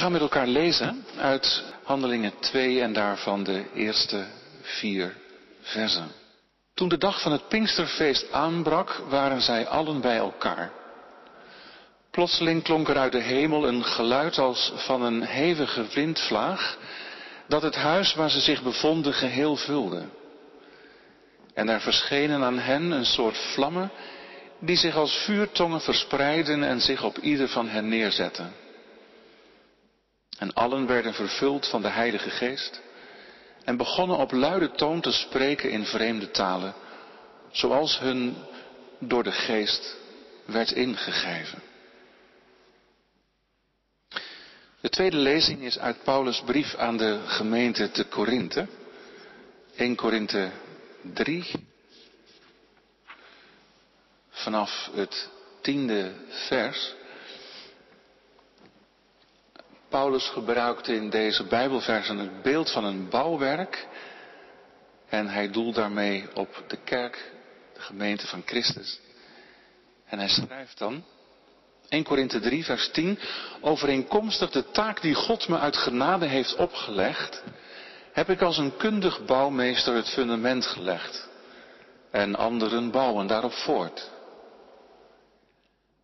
gaan met elkaar lezen uit Handelingen 2 en daarvan de eerste vier versen. Toen de dag van het Pinksterfeest aanbrak, waren zij allen bij elkaar. Plotseling klonk er uit de hemel een geluid als van een hevige windvlaag, dat het huis waar ze zich bevonden geheel vulde. En er verschenen aan hen een soort vlammen, die zich als vuurtongen verspreidden en zich op ieder van hen neerzetten. En allen werden vervuld van de Heilige Geest en begonnen op luide toon te spreken in vreemde talen, zoals hun door de Geest werd ingegeven. De tweede lezing is uit Paulus' brief aan de gemeente te Korinthe. 1 Korinthe 3. Vanaf het tiende vers. Paulus gebruikt in deze Bijbelversen het beeld van een bouwwerk. En hij doelt daarmee op de kerk, de gemeente van Christus. En hij schrijft dan, 1 Korinthe 3, vers 10, overeenkomstig de taak die God me uit genade heeft opgelegd, heb ik als een kundig bouwmeester het fundament gelegd. En anderen bouwen daarop voort.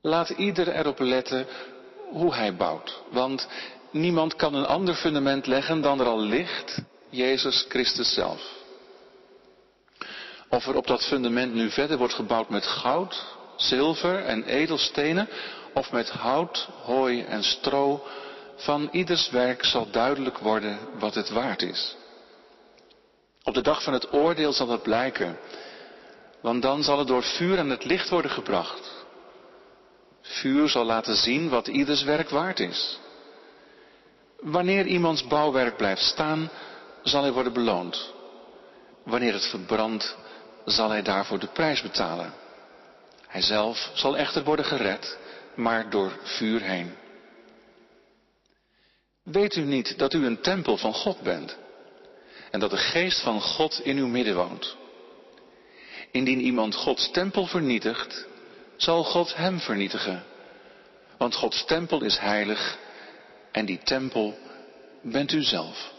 Laat ieder erop letten hoe hij bouwt, want niemand kan een ander fundament leggen dan er al ligt, Jezus Christus zelf. Of er op dat fundament nu verder wordt gebouwd met goud, zilver en edelstenen, of met hout, hooi en stro, van ieders werk zal duidelijk worden wat het waard is. Op de dag van het oordeel zal het blijken, want dan zal het door vuur aan het licht worden gebracht. Vuur zal laten zien wat ieders werk waard is. Wanneer iemands bouwwerk blijft staan, zal hij worden beloond. Wanneer het verbrandt, zal hij daarvoor de prijs betalen. Hij zelf zal echter worden gered, maar door vuur heen. Weet u niet dat u een tempel van God bent en dat de geest van God in uw midden woont? Indien iemand Gods tempel vernietigt, zal God hem vernietigen. Want Gods tempel is heilig en die tempel bent u zelf.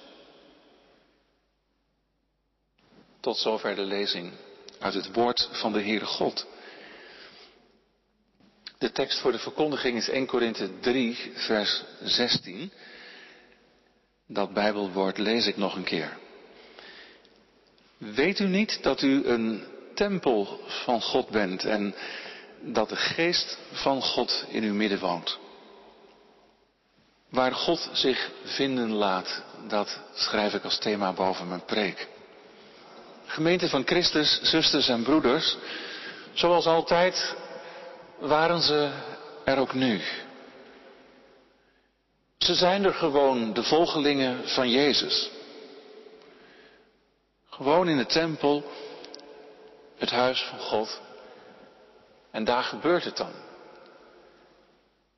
Tot zover de lezing uit het woord van de Heere God. De tekst voor de verkondiging is 1 Korinthe 3, vers 16. Dat Bijbelwoord lees ik nog een keer. Weet u niet dat u een tempel van God bent en dat de geest van God in uw midden woont? Waar God zich vinden laat, dat schrijf ik als thema boven mijn preek. Gemeente van Christus, zusters en broeders, zoals altijd waren ze er ook nu. Ze zijn er gewoon de volgelingen van Jezus. Gewoon in de tempel, het huis van God. En daar gebeurt het dan.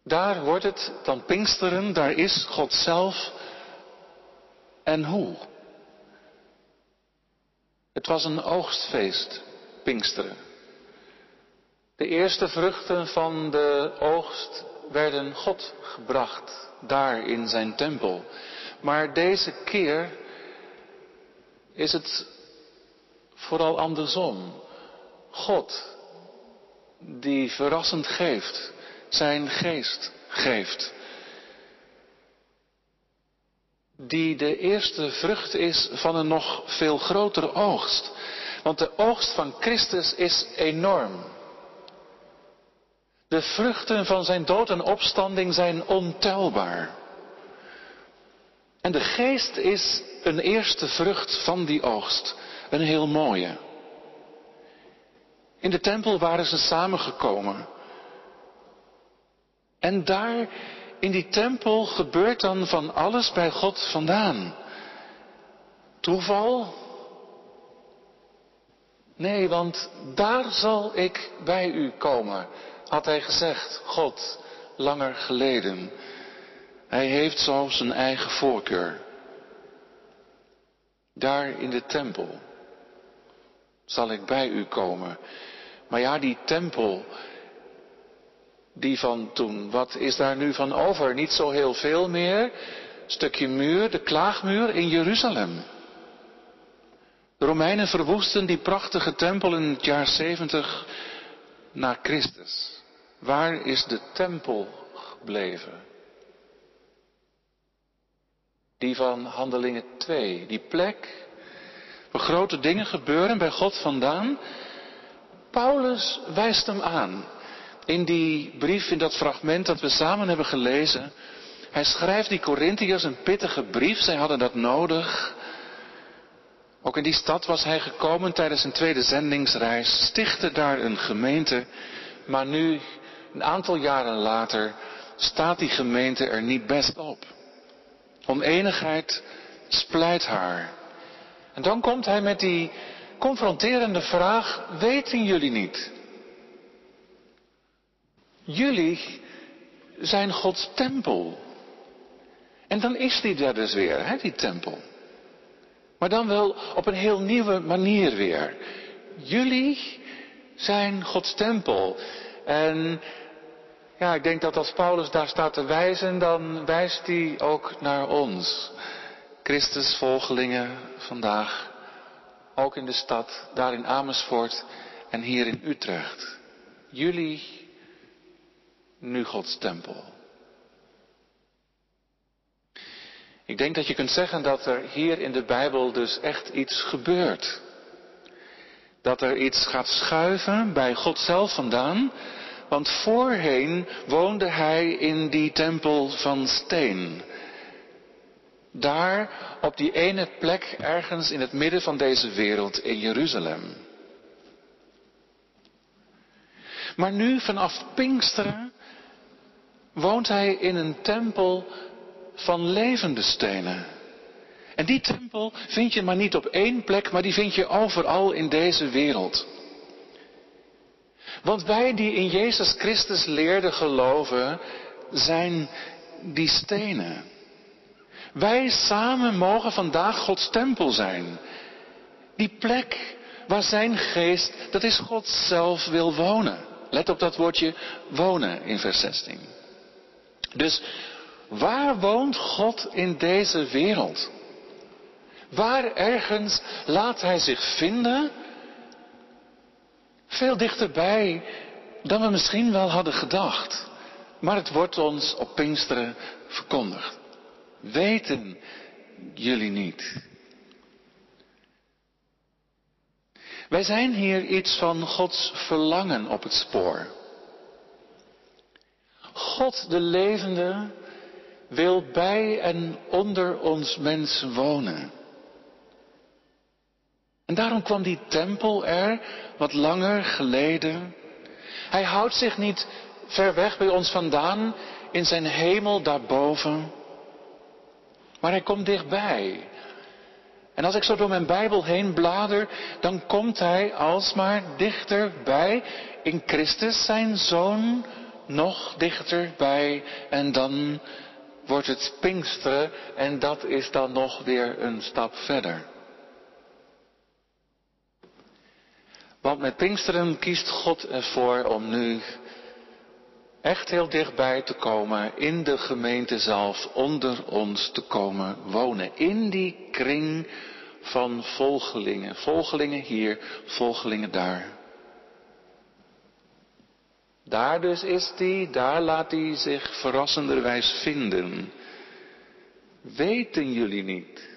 Daar wordt het dan Pinksteren, daar is God zelf. En hoe? Het was een oogstfeest, Pinksteren. De eerste vruchten van de oogst werden God gebracht, daar in zijn tempel. Maar deze keer is het vooral andersom. God die verrassend geeft, zijn geest geeft. Die de eerste vrucht is van een nog veel grotere oogst. Want de oogst van Christus is enorm. De vruchten van zijn dood en opstanding zijn ontelbaar. En de geest is een eerste vrucht van die oogst. Een heel mooie. In de tempel waren ze samengekomen. En daar in die tempel gebeurt dan van alles bij God vandaan. Toeval? Nee, want daar zal ik bij u komen, had hij gezegd, God, langer geleden. Hij heeft zo zijn eigen voorkeur. Daar in de tempel zal ik bij u komen. Maar ja, die tempel, Die van toen. Wat is daar nu van over? Niet zo heel veel meer. Stukje muur, de klaagmuur in Jeruzalem. De Romeinen verwoesten die prachtige tempel in het jaar 70 na Christus. Waar is de tempel gebleven? Die van Handelingen 2, die plek waar grote dingen gebeuren bij God vandaan. Paulus wijst hem aan. In die brief, in dat fragment dat we samen hebben gelezen. Hij schrijft die Corinthiërs een pittige brief, zij hadden dat nodig. Ook in die stad was hij gekomen tijdens een tweede zendingsreis, stichtte daar een gemeente, maar nu, een aantal jaren later, staat die gemeente er niet best op. Oneenigheid splijt haar. En dan komt hij met die confronterende vraag, weten jullie niet? Jullie zijn Gods tempel. En dan is die daar dus weer, hè, die tempel. Maar dan wel op een heel nieuwe manier weer. Jullie zijn Gods tempel. En ja, ik denk dat als Paulus daar staat te wijzen, dan wijst hij ook naar ons. Christus volgelingen vandaag. Ook in de stad, daar in Amersfoort en hier in Utrecht. Jullie nu Gods tempel. Ik denk dat je kunt zeggen dat er hier in de Bijbel dus echt iets gebeurt. Dat er iets gaat schuiven bij God zelf vandaan. Want voorheen woonde hij in die tempel van steen. Daar op die ene plek ergens in het midden van deze wereld in Jeruzalem. Maar nu vanaf Pinksteren woont hij in een tempel van levende stenen. En die tempel vind je maar niet op één plek, maar die vind je overal in deze wereld. Want wij die in Jezus Christus leerden geloven, zijn die stenen. Wij samen mogen vandaag Gods tempel zijn. Die plek waar zijn geest, dat is God zelf wil wonen. Let op dat woordje wonen in vers 16. Dus Waar woont God in deze wereld? Waar ergens laat Hij zich vinden? Veel dichterbij dan we misschien wel hadden gedacht. Maar het wordt ons op Pinksteren verkondigd. Weten jullie niet? Wij zijn hier iets van Gods verlangen op het spoor. God de levende wil bij en onder ons mensen wonen. En daarom kwam die tempel er wat langer geleden. Hij houdt zich niet ver weg bij ons vandaan in zijn hemel daarboven. Maar hij komt dichtbij. En als ik zo door mijn Bijbel heen blader, dan komt hij alsmaar dichterbij in Christus, zijn zoon, nog dichterbij. En dan wordt het Pinksteren en dat is dan nog weer een stap verder. Want met Pinksteren kiest God ervoor om nu echt heel dichtbij te komen, in de gemeente zelf, onder ons te komen wonen. In die kring van volgelingen. Volgelingen hier, volgelingen daar. Daar dus is hij, daar laat hij zich verrassenderwijs vinden. Weten jullie niet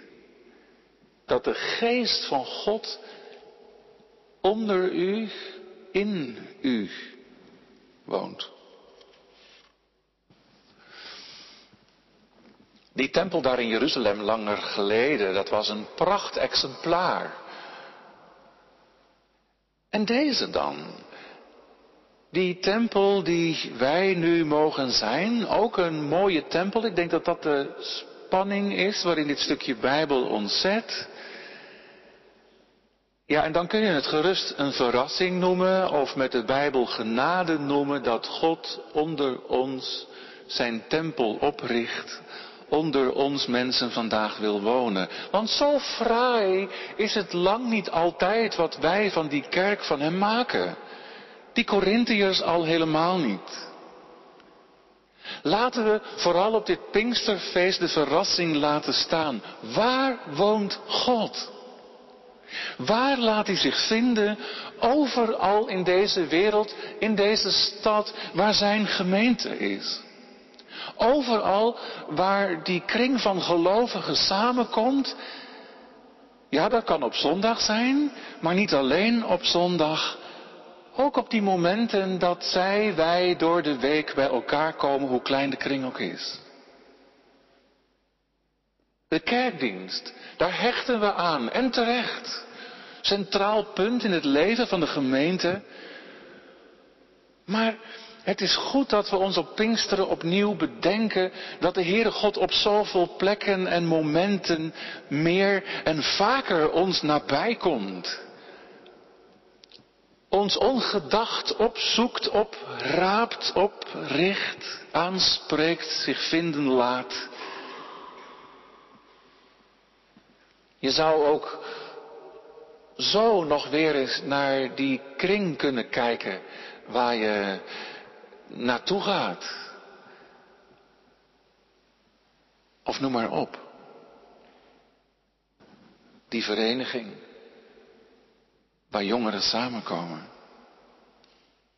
dat de geest van God onder u, in u woont? Die tempel daar in Jeruzalem langer geleden, dat was een prachtexemplaar. En deze dan, die tempel die wij nu mogen zijn, ook een mooie tempel. Ik denk dat dat de spanning is waarin dit stukje Bijbel ons zet. Ja, en dan kun je het gerust een verrassing noemen of met de Bijbel genade noemen dat God onder ons zijn tempel opricht, onder ons mensen vandaag wil wonen. Want zo fraai is het lang niet altijd wat wij van die kerk van hem maken. Die Corinthiërs al helemaal niet. Laten we vooral op dit Pinksterfeest de verrassing laten staan. Waar woont God? Waar laat hij zich vinden? Overal in deze wereld, in deze stad, waar zijn gemeente is. Overal waar die kring van gelovigen samenkomt. Ja, dat kan op zondag zijn, maar niet alleen op zondag. Ook op die momenten dat zij, wij door de week bij elkaar komen, hoe klein de kring ook is. De kerkdienst, daar hechten we aan en terecht. Centraal punt in het leven van de gemeente. Maar het is goed dat we ons op Pinksteren opnieuw bedenken dat de Heere God op zoveel plekken en momenten meer en vaker ons nabij komt. Ons ongedacht opzoekt, opraapt, opricht, aanspreekt, zich vinden laat. Je zou ook zo nog weer eens naar die kring kunnen kijken waar je naartoe gaat. Of noem maar op. Die vereniging waar jongeren samenkomen.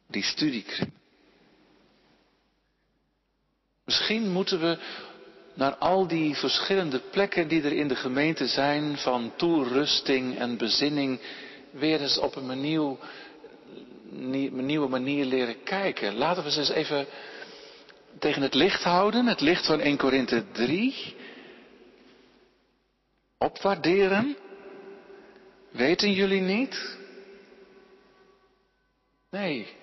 Die studiekring. Misschien moeten we naar al die verschillende plekken die er in de gemeente zijn van toerusting en bezinning weer eens op een een nieuwe manier leren kijken. Laten we ze eens even tegen het licht houden, het licht van 1 Korinthe 3. Opwaarderen. Weten jullie niet? Nee.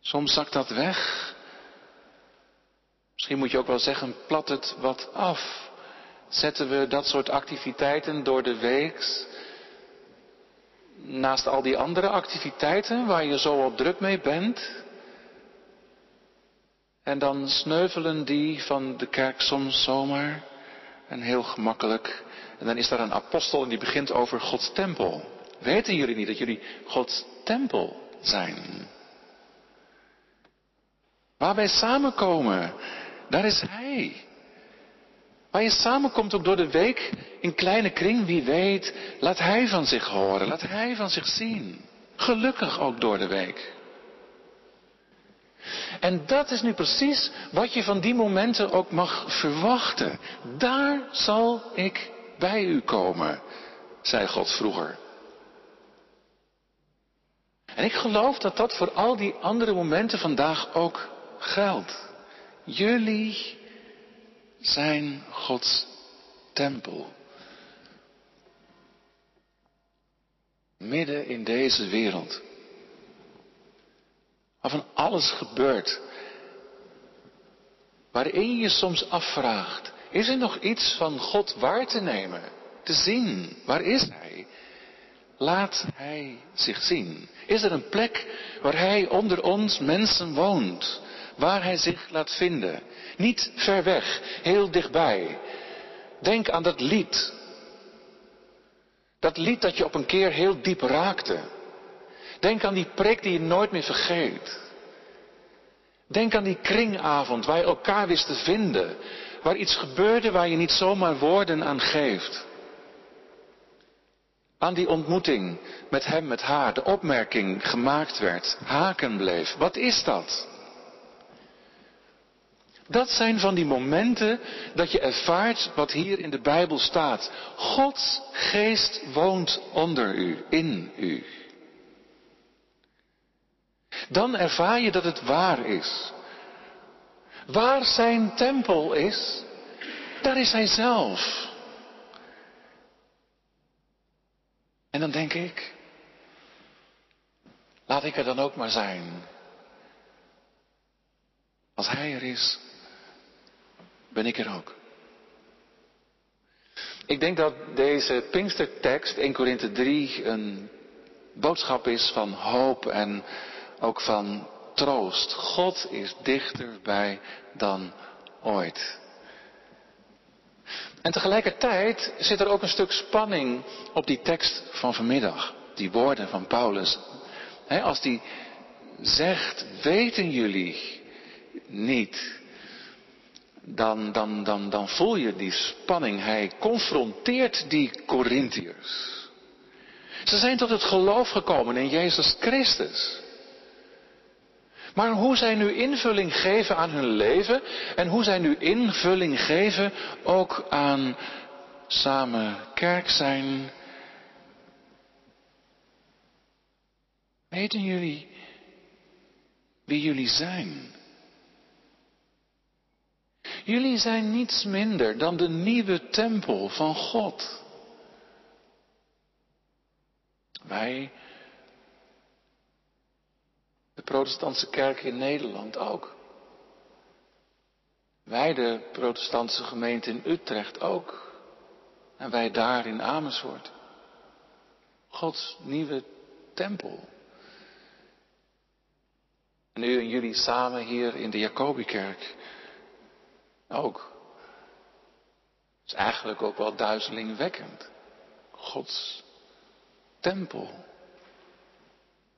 Soms zakt dat weg. Misschien moet je ook wel zeggen, plat het wat af. Zetten we dat soort activiteiten door de week naast al die andere activiteiten waar je zo op druk mee bent. En dan sneuvelen die van de kerk soms zomaar en heel gemakkelijk. En dan is daar een apostel en die begint over Gods tempel. Weten jullie niet dat jullie Gods tempel zijn? Waar wij samenkomen, daar is Hij. Waar je samenkomt ook door de week in kleine kring, wie weet, laat Hij van zich horen, laat Hij van zich zien. Gelukkig ook door de week. En dat is nu precies wat je van die momenten ook mag verwachten. Daar zal ik bij u komen, zei God vroeger. En ik geloof dat dat voor al die andere momenten vandaag ook geldt. Jullie zijn Gods tempel. Midden in deze wereld. Waarvan alles gebeurt. Waarin je soms afvraagt. Is er nog iets van God waar te nemen? Te zien? Waar is Hij? Laat Hij zich zien. Is er een plek waar Hij onder ons mensen woont? Waar Hij zich laat vinden? Niet ver weg, heel dichtbij. Denk aan dat lied. Dat lied dat je op een keer heel diep raakte. Denk aan die preek die je nooit meer vergeet. Denk aan die kringavond waar je elkaar wist te vinden. Waar iets gebeurde waar je niet zomaar woorden aan geeft. Aan die ontmoeting met hem, met haar, de opmerking gemaakt werd, haken bleef. Wat is dat? Dat zijn van die momenten dat je ervaart wat hier in de Bijbel staat. Gods geest woont onder u, in u. Dan ervaar je dat het waar is. Waar zijn tempel is, daar is hij zelf. En dan denk ik, laat ik er dan ook maar zijn. Als hij er is, ben ik er ook. Ik denk dat deze Pinkstertekst, 1 Korinthe 3, een boodschap is van hoop en ook van troost. God is dichterbij dan ooit. En tegelijkertijd zit er ook een stuk spanning op die tekst van vanmiddag. Die woorden van Paulus. als die zegt, weten jullie niet, dan, dan, dan, dan voel je die spanning. Hij confronteert die Corinthiërs. Ze zijn tot het geloof gekomen in Jezus Christus. Maar hoe zij nu invulling geven aan hun leven en hoe zij nu invulling geven ook aan samen kerk zijn. Weten jullie wie jullie zijn? Jullie zijn niets minder dan de nieuwe tempel van God. Wij, protestantse kerk in Nederland ook. Wij, de protestantse gemeente in Utrecht ook. En wij daar in Amersfoort. Gods nieuwe tempel. En nu en jullie samen hier in de Jacobikerk ook. Het is eigenlijk ook wel duizelingwekkend. Gods tempel.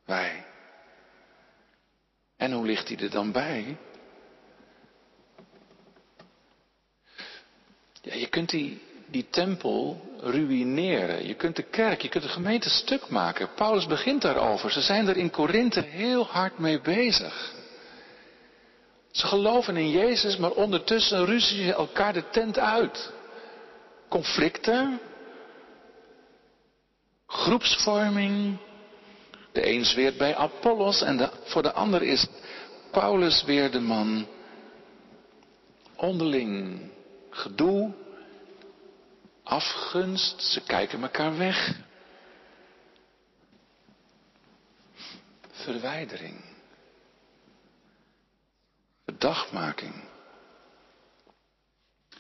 Wij. En hoe ligt hij er dan bij? Ja, je kunt die, die tempel ruïneren. Je kunt de kerk, je kunt de gemeente stuk maken. Paulus begint daarover. Ze zijn er in Korinthe heel hard mee bezig. Ze geloven in Jezus, maar ondertussen ruzie ze elkaar de tent uit. Conflicten, groepsvorming. De een zweert bij Apollos en de, voor de ander is Paulus weer de man. Onderling gedoe, afgunst, ze kijken elkaar weg. Verwijdering. Verdachtmaking.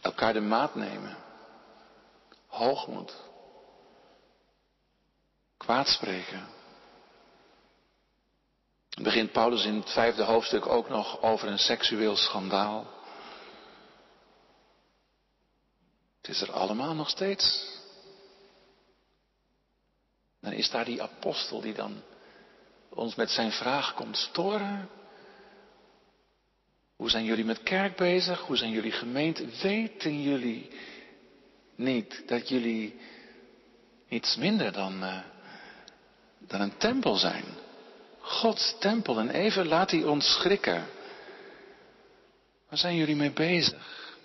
Elkaar de maat nemen. Hoogmoed. Kwaadspreken. Begint Paulus in het vijfde hoofdstuk ook nog over een seksueel schandaal. Het is er allemaal nog steeds. Dan is daar die apostel die dan ons met zijn vraag komt storen. Hoe zijn jullie met kerk bezig? Hoe zijn jullie gemeente? Weten jullie niet dat jullie iets minder dan, uh, dan een tempel zijn? Gods tempel. En even laat hij ons schrikken. Waar zijn jullie mee bezig?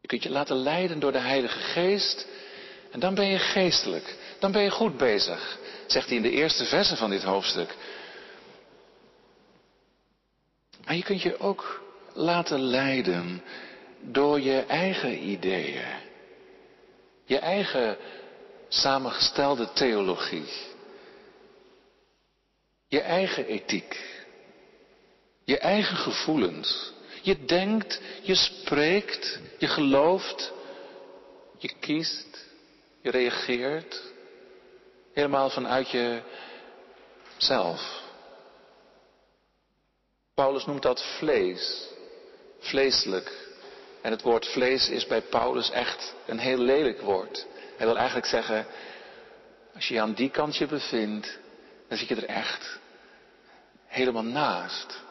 Je kunt je laten leiden door de Heilige Geest. En dan ben je geestelijk. Dan ben je goed bezig. Zegt hij in de eerste verse van dit hoofdstuk. Maar je kunt je ook laten leiden door je eigen ideeën. Je eigen samengestelde theologie. Je eigen ethiek. Je eigen gevoelens. Je denkt, je spreekt, je gelooft, je kiest, je reageert. Helemaal vanuit jezelf. Paulus noemt dat vlees, vleeselijk. En het woord vlees is bij Paulus echt een heel lelijk woord. Hij wil eigenlijk zeggen, als je je aan die kant je bevindt, dan zit je er echt helemaal naast.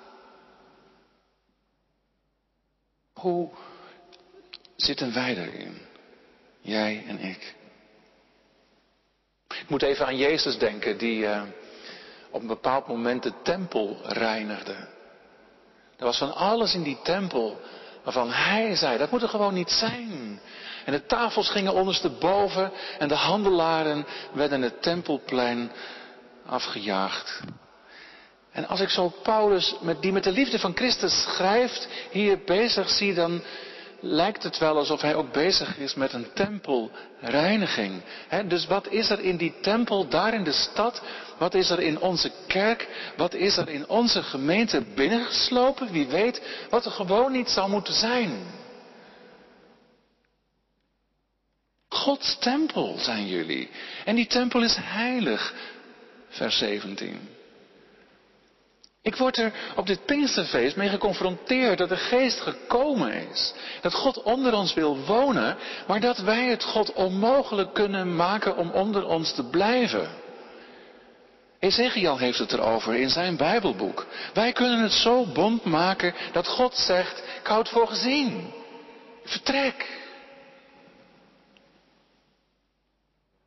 Hoe zitten wij erin? Jij en ik. Ik moet even aan Jezus denken, die uh, op een bepaald moment de tempel reinigde. Er was van alles in die tempel waarvan hij zei, dat moet er gewoon niet zijn. En de tafels gingen ondersteboven en de handelaren werden het tempelplein afgejaagd. En als ik zo Paulus, met, die met de liefde van Christus schrijft, hier bezig zie, dan lijkt het wel alsof hij ook bezig is met een tempelreiniging. dus wat is er in die tempel daar in de stad? Wat is er in onze kerk? Wat is er in onze gemeente binnengeslopen? Wie weet wat er gewoon niet zou moeten zijn. Gods tempel zijn jullie. En die tempel is heilig. Vers 17. Ik word er op dit Pinksterfeest mee geconfronteerd dat de geest gekomen is. Dat God onder ons wil wonen, maar dat wij het God onmogelijk kunnen maken om onder ons te blijven. Ezekiel heeft het erover in zijn Bijbelboek. Wij kunnen het zo bond maken dat God zegt, ik hou het voor gezien. Vertrek.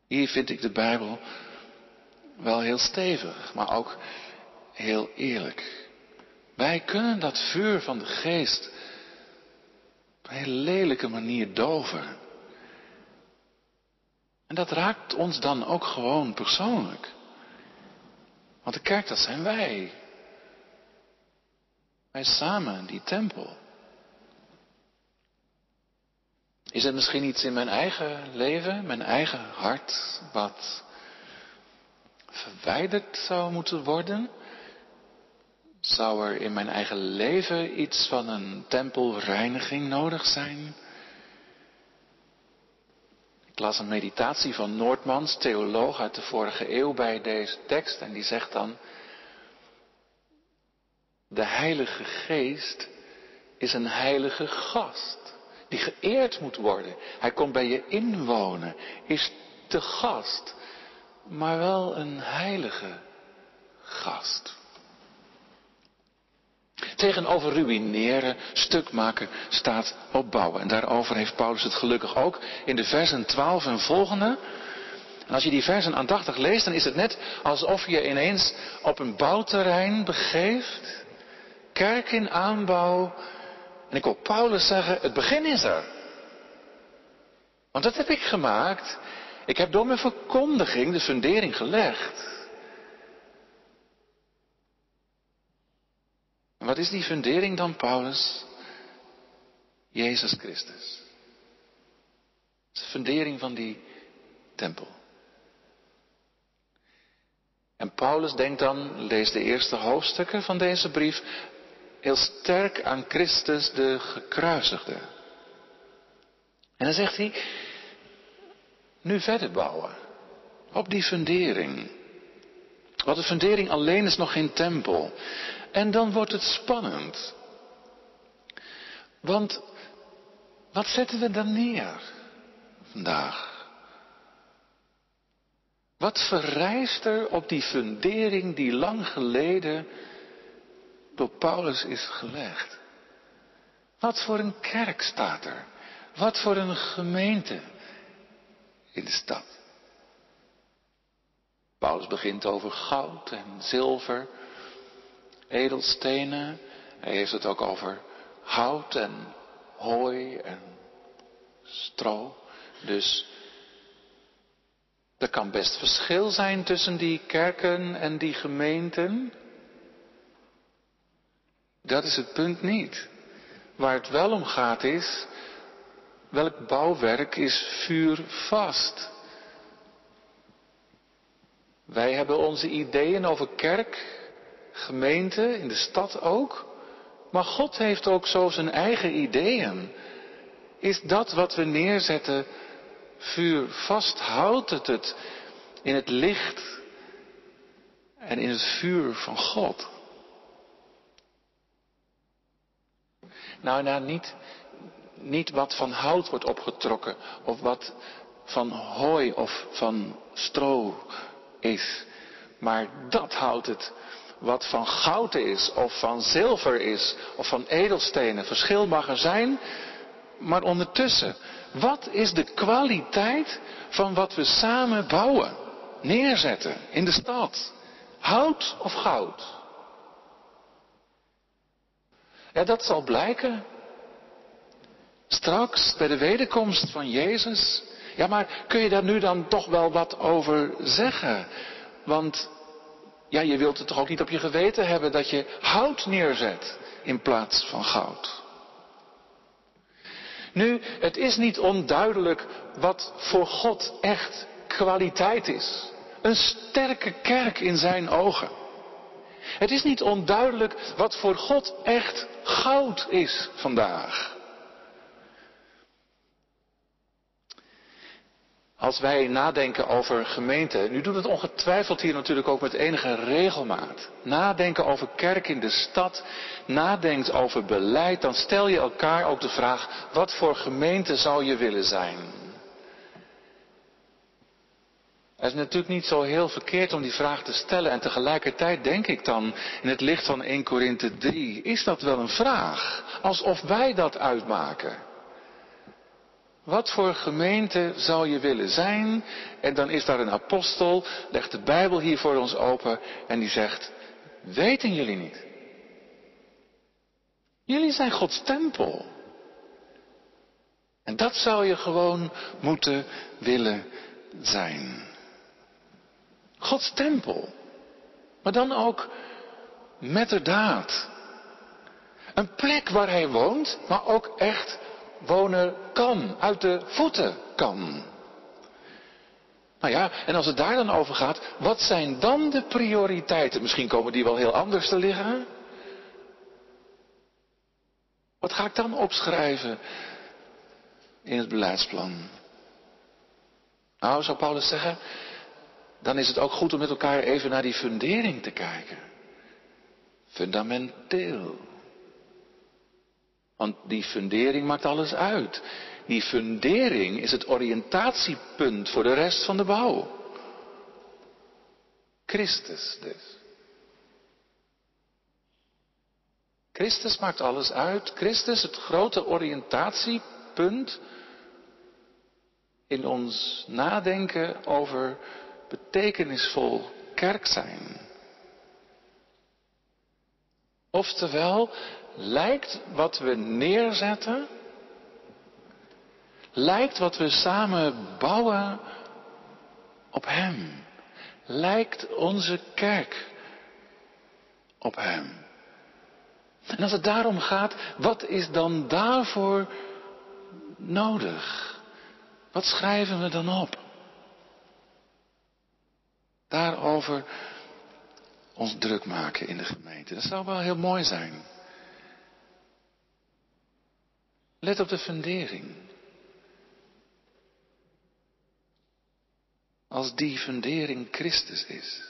Hier vind ik de Bijbel wel heel stevig, maar ook heel eerlijk. Wij kunnen dat vuur van de geest op een hele lelijke manier doven. En dat raakt ons dan ook gewoon persoonlijk. Want de kerk, dat zijn wij. Wij samen, die tempel. Is het misschien iets in mijn eigen leven, mijn eigen hart, wat verwijderd zou moeten worden? Zou er in mijn eigen leven iets van een tempelreiniging nodig zijn? Ik las een meditatie van Noordmans, theoloog uit de vorige eeuw, bij deze tekst. En die zegt dan, de Heilige Geest is een heilige gast die geëerd moet worden. Hij komt bij je inwonen, is te gast, maar wel een heilige gast. Tegenover ruïneren, stuk maken, staat opbouwen. En daarover heeft Paulus het gelukkig ook in de versen 12 en volgende. En als je die versen aandachtig leest, dan is het net alsof je ineens op een bouwterrein begeeft. Kerk in aanbouw. En ik wil Paulus zeggen, het begin is er. Want dat heb ik gemaakt. Ik heb door mijn verkondiging de fundering gelegd. Wat is die fundering dan, Paulus? Jezus Christus. De fundering van die tempel. En Paulus denkt dan, lees de eerste hoofdstukken van deze brief, heel sterk aan Christus de gekruisigde. En dan zegt hij, nu verder bouwen. Op die fundering. Want de fundering alleen is nog geen tempel. En dan wordt het spannend. Want wat zetten we dan neer vandaag? Wat verrijst er op die fundering die lang geleden door Paulus is gelegd? Wat voor een kerk staat er? Wat voor een gemeente in de stad? Paulus begint over goud en zilver edelstenen. Hij heeft het ook over hout en hooi en stro. Dus er kan best verschil zijn tussen die kerken en die gemeenten. Dat is het punt niet. Waar het wel om gaat is, welk bouwwerk is vuurvast? Wij hebben onze ideeën over kerk, gemeente, in de stad ook. Maar God heeft ook zo zijn eigen ideeën. Is dat wat we neerzetten vuur vast? Houdt het het in het licht en in het vuur van God? Nou, nou niet, niet wat van hout wordt opgetrokken of wat van hooi of van stro is. Maar dat houdt het wat van goud is, of van zilver is, of van edelstenen. Verschil mag er zijn, maar ondertussen, wat is de kwaliteit van wat we samen bouwen, neerzetten in de stad? Hout of goud? Ja, dat zal blijken. Straks bij de wederkomst van Jezus. Ja, maar kun je daar nu dan toch wel wat over zeggen? Want ja, je wilt het toch ook niet op je geweten hebben dat je hout neerzet in plaats van goud. Nu, het is niet onduidelijk wat voor God echt kwaliteit is. Een sterke kerk in zijn ogen. Het is niet onduidelijk wat voor God echt goud is vandaag. Als wij nadenken over gemeente, nu doet het ongetwijfeld hier natuurlijk ook met enige regelmaat. Nadenken over kerk in de stad, nadenkt over beleid, dan stel je elkaar ook de vraag, wat voor gemeente zou je willen zijn? Het is natuurlijk niet zo heel verkeerd om die vraag te stellen. En tegelijkertijd denk ik dan, in het licht van 1 Korinthe 3, is dat wel een vraag? Alsof wij dat uitmaken. Wat voor gemeente zou je willen zijn? En dan is daar een apostel, legt de Bijbel hier voor ons open en die zegt, weten jullie niet? Jullie zijn Gods tempel. En dat zou je gewoon moeten willen zijn. Gods tempel. Maar dan ook met de daad. Een plek waar hij woont, maar ook echt wonen kan, uit de voeten kan. Nou ja, en als het daar dan over gaat, wat zijn dan de prioriteiten? Misschien komen die wel heel anders te liggen. Wat ga ik dan opschrijven in het beleidsplan? Nou, zou Paulus zeggen, dan is het ook goed om met elkaar even naar die fundering te kijken. Fundamenteel. Want die fundering maakt alles uit. Die fundering is het oriëntatiepunt voor de rest van de bouw. Christus dus. Christus maakt alles uit. Christus, het grote oriëntatiepunt in ons nadenken over betekenisvol kerk zijn. Oftewel, lijkt wat we neerzetten, lijkt wat we samen bouwen op Hem. Lijkt onze kerk op Hem. En als het daarom gaat, wat is dan daarvoor nodig? Wat schrijven we dan op? Daarover ons druk maken in de gemeente. Dat zou wel heel mooi zijn. Let op de fundering. Als die fundering Christus is.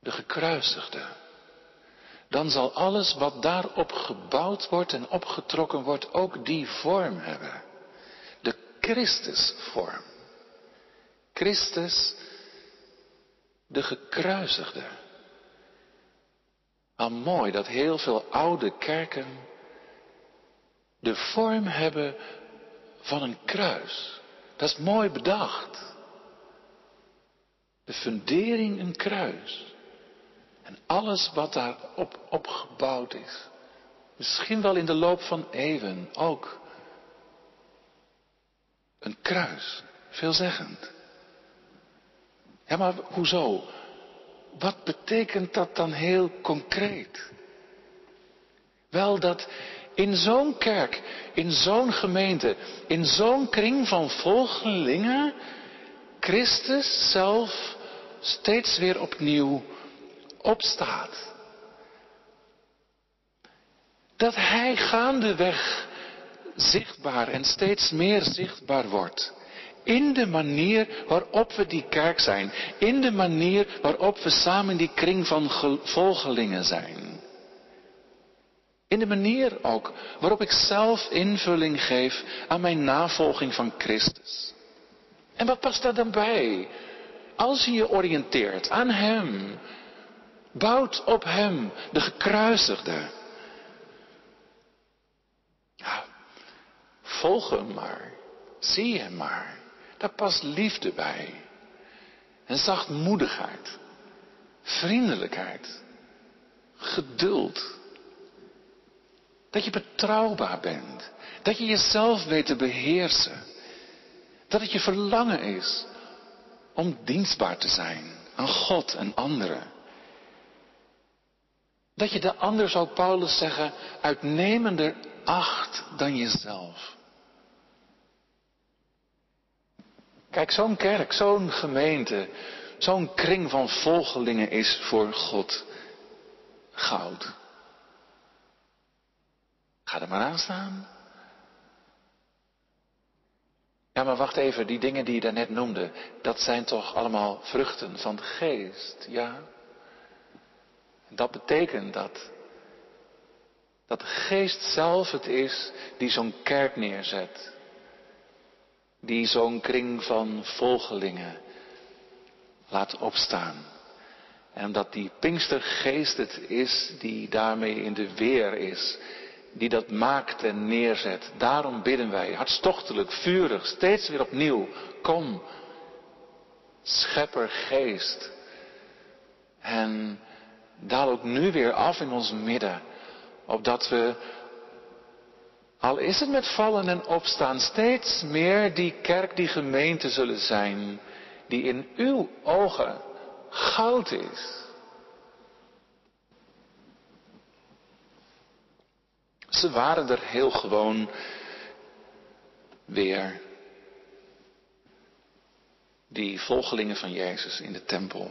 De gekruisigde. Dan zal alles wat daarop gebouwd wordt en opgetrokken wordt ook die vorm hebben. De Christusvorm. Christus, de gekruisigde. Al mooi dat heel veel oude kerken de vorm hebben van een kruis. Dat is mooi bedacht. De fundering een kruis. En alles wat daarop opgebouwd is. Misschien wel in de loop van eeuwen ook. Een kruis. Veelzeggend. Ja, maar hoezo? Wat betekent dat dan heel concreet? Wel dat in zo'n kerk, in zo'n gemeente, in zo'n kring van volgelingen, Christus zelf steeds weer opnieuw opstaat. Dat Hij gaandeweg zichtbaar en steeds meer zichtbaar wordt. In de manier waarop we die kerk zijn. In de manier waarop we samen die kring van volgelingen zijn. In de manier ook waarop ik zelf invulling geef aan mijn navolging van Christus. En wat past daar dan bij? Als je je oriënteert aan Hem, bouwt op Hem, de gekruisigde. Ja, volg Hem maar, zie Hem maar. Daar past liefde bij. En zachtmoedigheid. Vriendelijkheid. Geduld. Dat je betrouwbaar bent. Dat je jezelf weet te beheersen. Dat het je verlangen is om dienstbaar te zijn aan God en anderen. Dat je de ander, zou Paulus zeggen, uitnemender acht dan jezelf. Kijk, zo'n kerk, zo'n gemeente, zo'n kring van volgelingen is voor God goud. Ga er maar aan staan. Ja, maar wacht even, die dingen die je daarnet noemde, dat zijn toch allemaal vruchten van de geest, ja? Dat betekent dat, dat de geest zelf het is die zo'n kerk neerzet die zo'n kring van volgelingen laat opstaan. En dat die Pinkstergeest het is die daarmee in de weer is. Die dat maakt en neerzet. Daarom bidden wij hartstochtelijk, vurig, steeds weer opnieuw. Kom, schepper geest. En daal ook nu weer af in ons midden. Opdat we, al is het met vallen en opstaan, steeds meer die kerk, die gemeente zullen zijn. Die in uw ogen goud is. Ze waren er heel gewoon weer. Die volgelingen van Jezus in de tempel.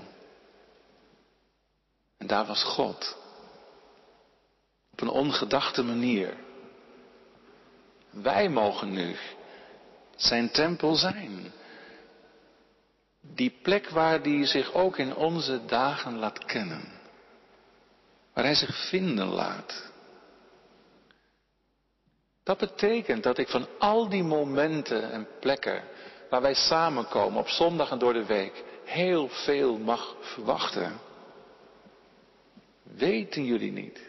En daar was God. Op een ongedachte manier. Wij mogen nu zijn tempel zijn. Die plek waar hij zich ook in onze dagen laat kennen. Waar hij zich vinden laat. Dat betekent dat ik van al die momenten en plekken waar wij samenkomen op zondag en door de week heel veel mag verwachten. Weten jullie niet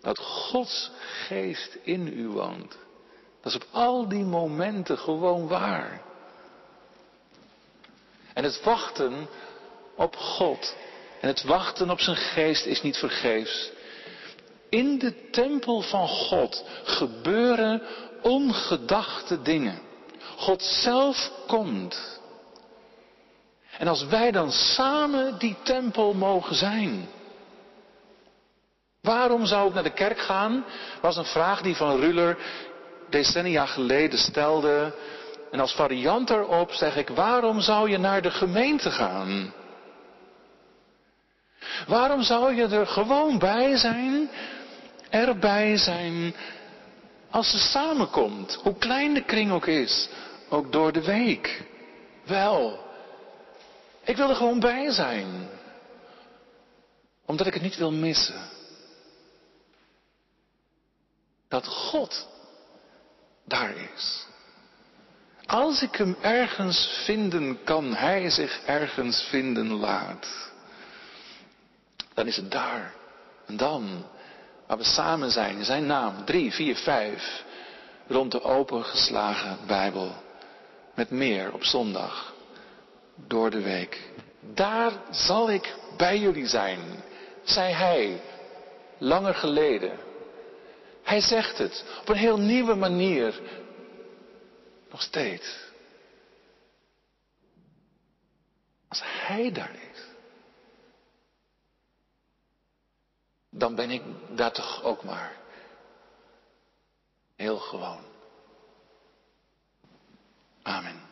dat Gods geest in u woont? Dat is op al die momenten gewoon waar. En het wachten op God en het wachten op zijn geest is niet vergeefs. In de tempel van God gebeuren ongedachte dingen. God zelf komt. En als wij dan samen die tempel mogen zijn. Waarom zou ik naar de kerk gaan? Was een vraag die Van Ruller decennia geleden stelde. En als variant erop zeg ik, waarom zou je naar de gemeente gaan? Waarom zou je er gewoon bij zijn, erbij zijn, als ze samenkomt, hoe klein de kring ook is, ook door de week? Wel, ik wil er gewoon bij zijn, omdat ik het niet wil missen. Dat God daar is. Als ik hem ergens vinden kan, hij zich ergens vinden laat. Dan is het daar. En dan, waar we samen zijn, in zijn naam, drie, vier, vijf, rond de opengeslagen Bijbel. Met meer op zondag, door de week. Daar zal ik bij jullie zijn, zei hij, langer geleden. Hij zegt het op een heel nieuwe manier. Nog steeds. Als hij daar is, dan ben ik daar toch ook maar heel gewoon. Amen.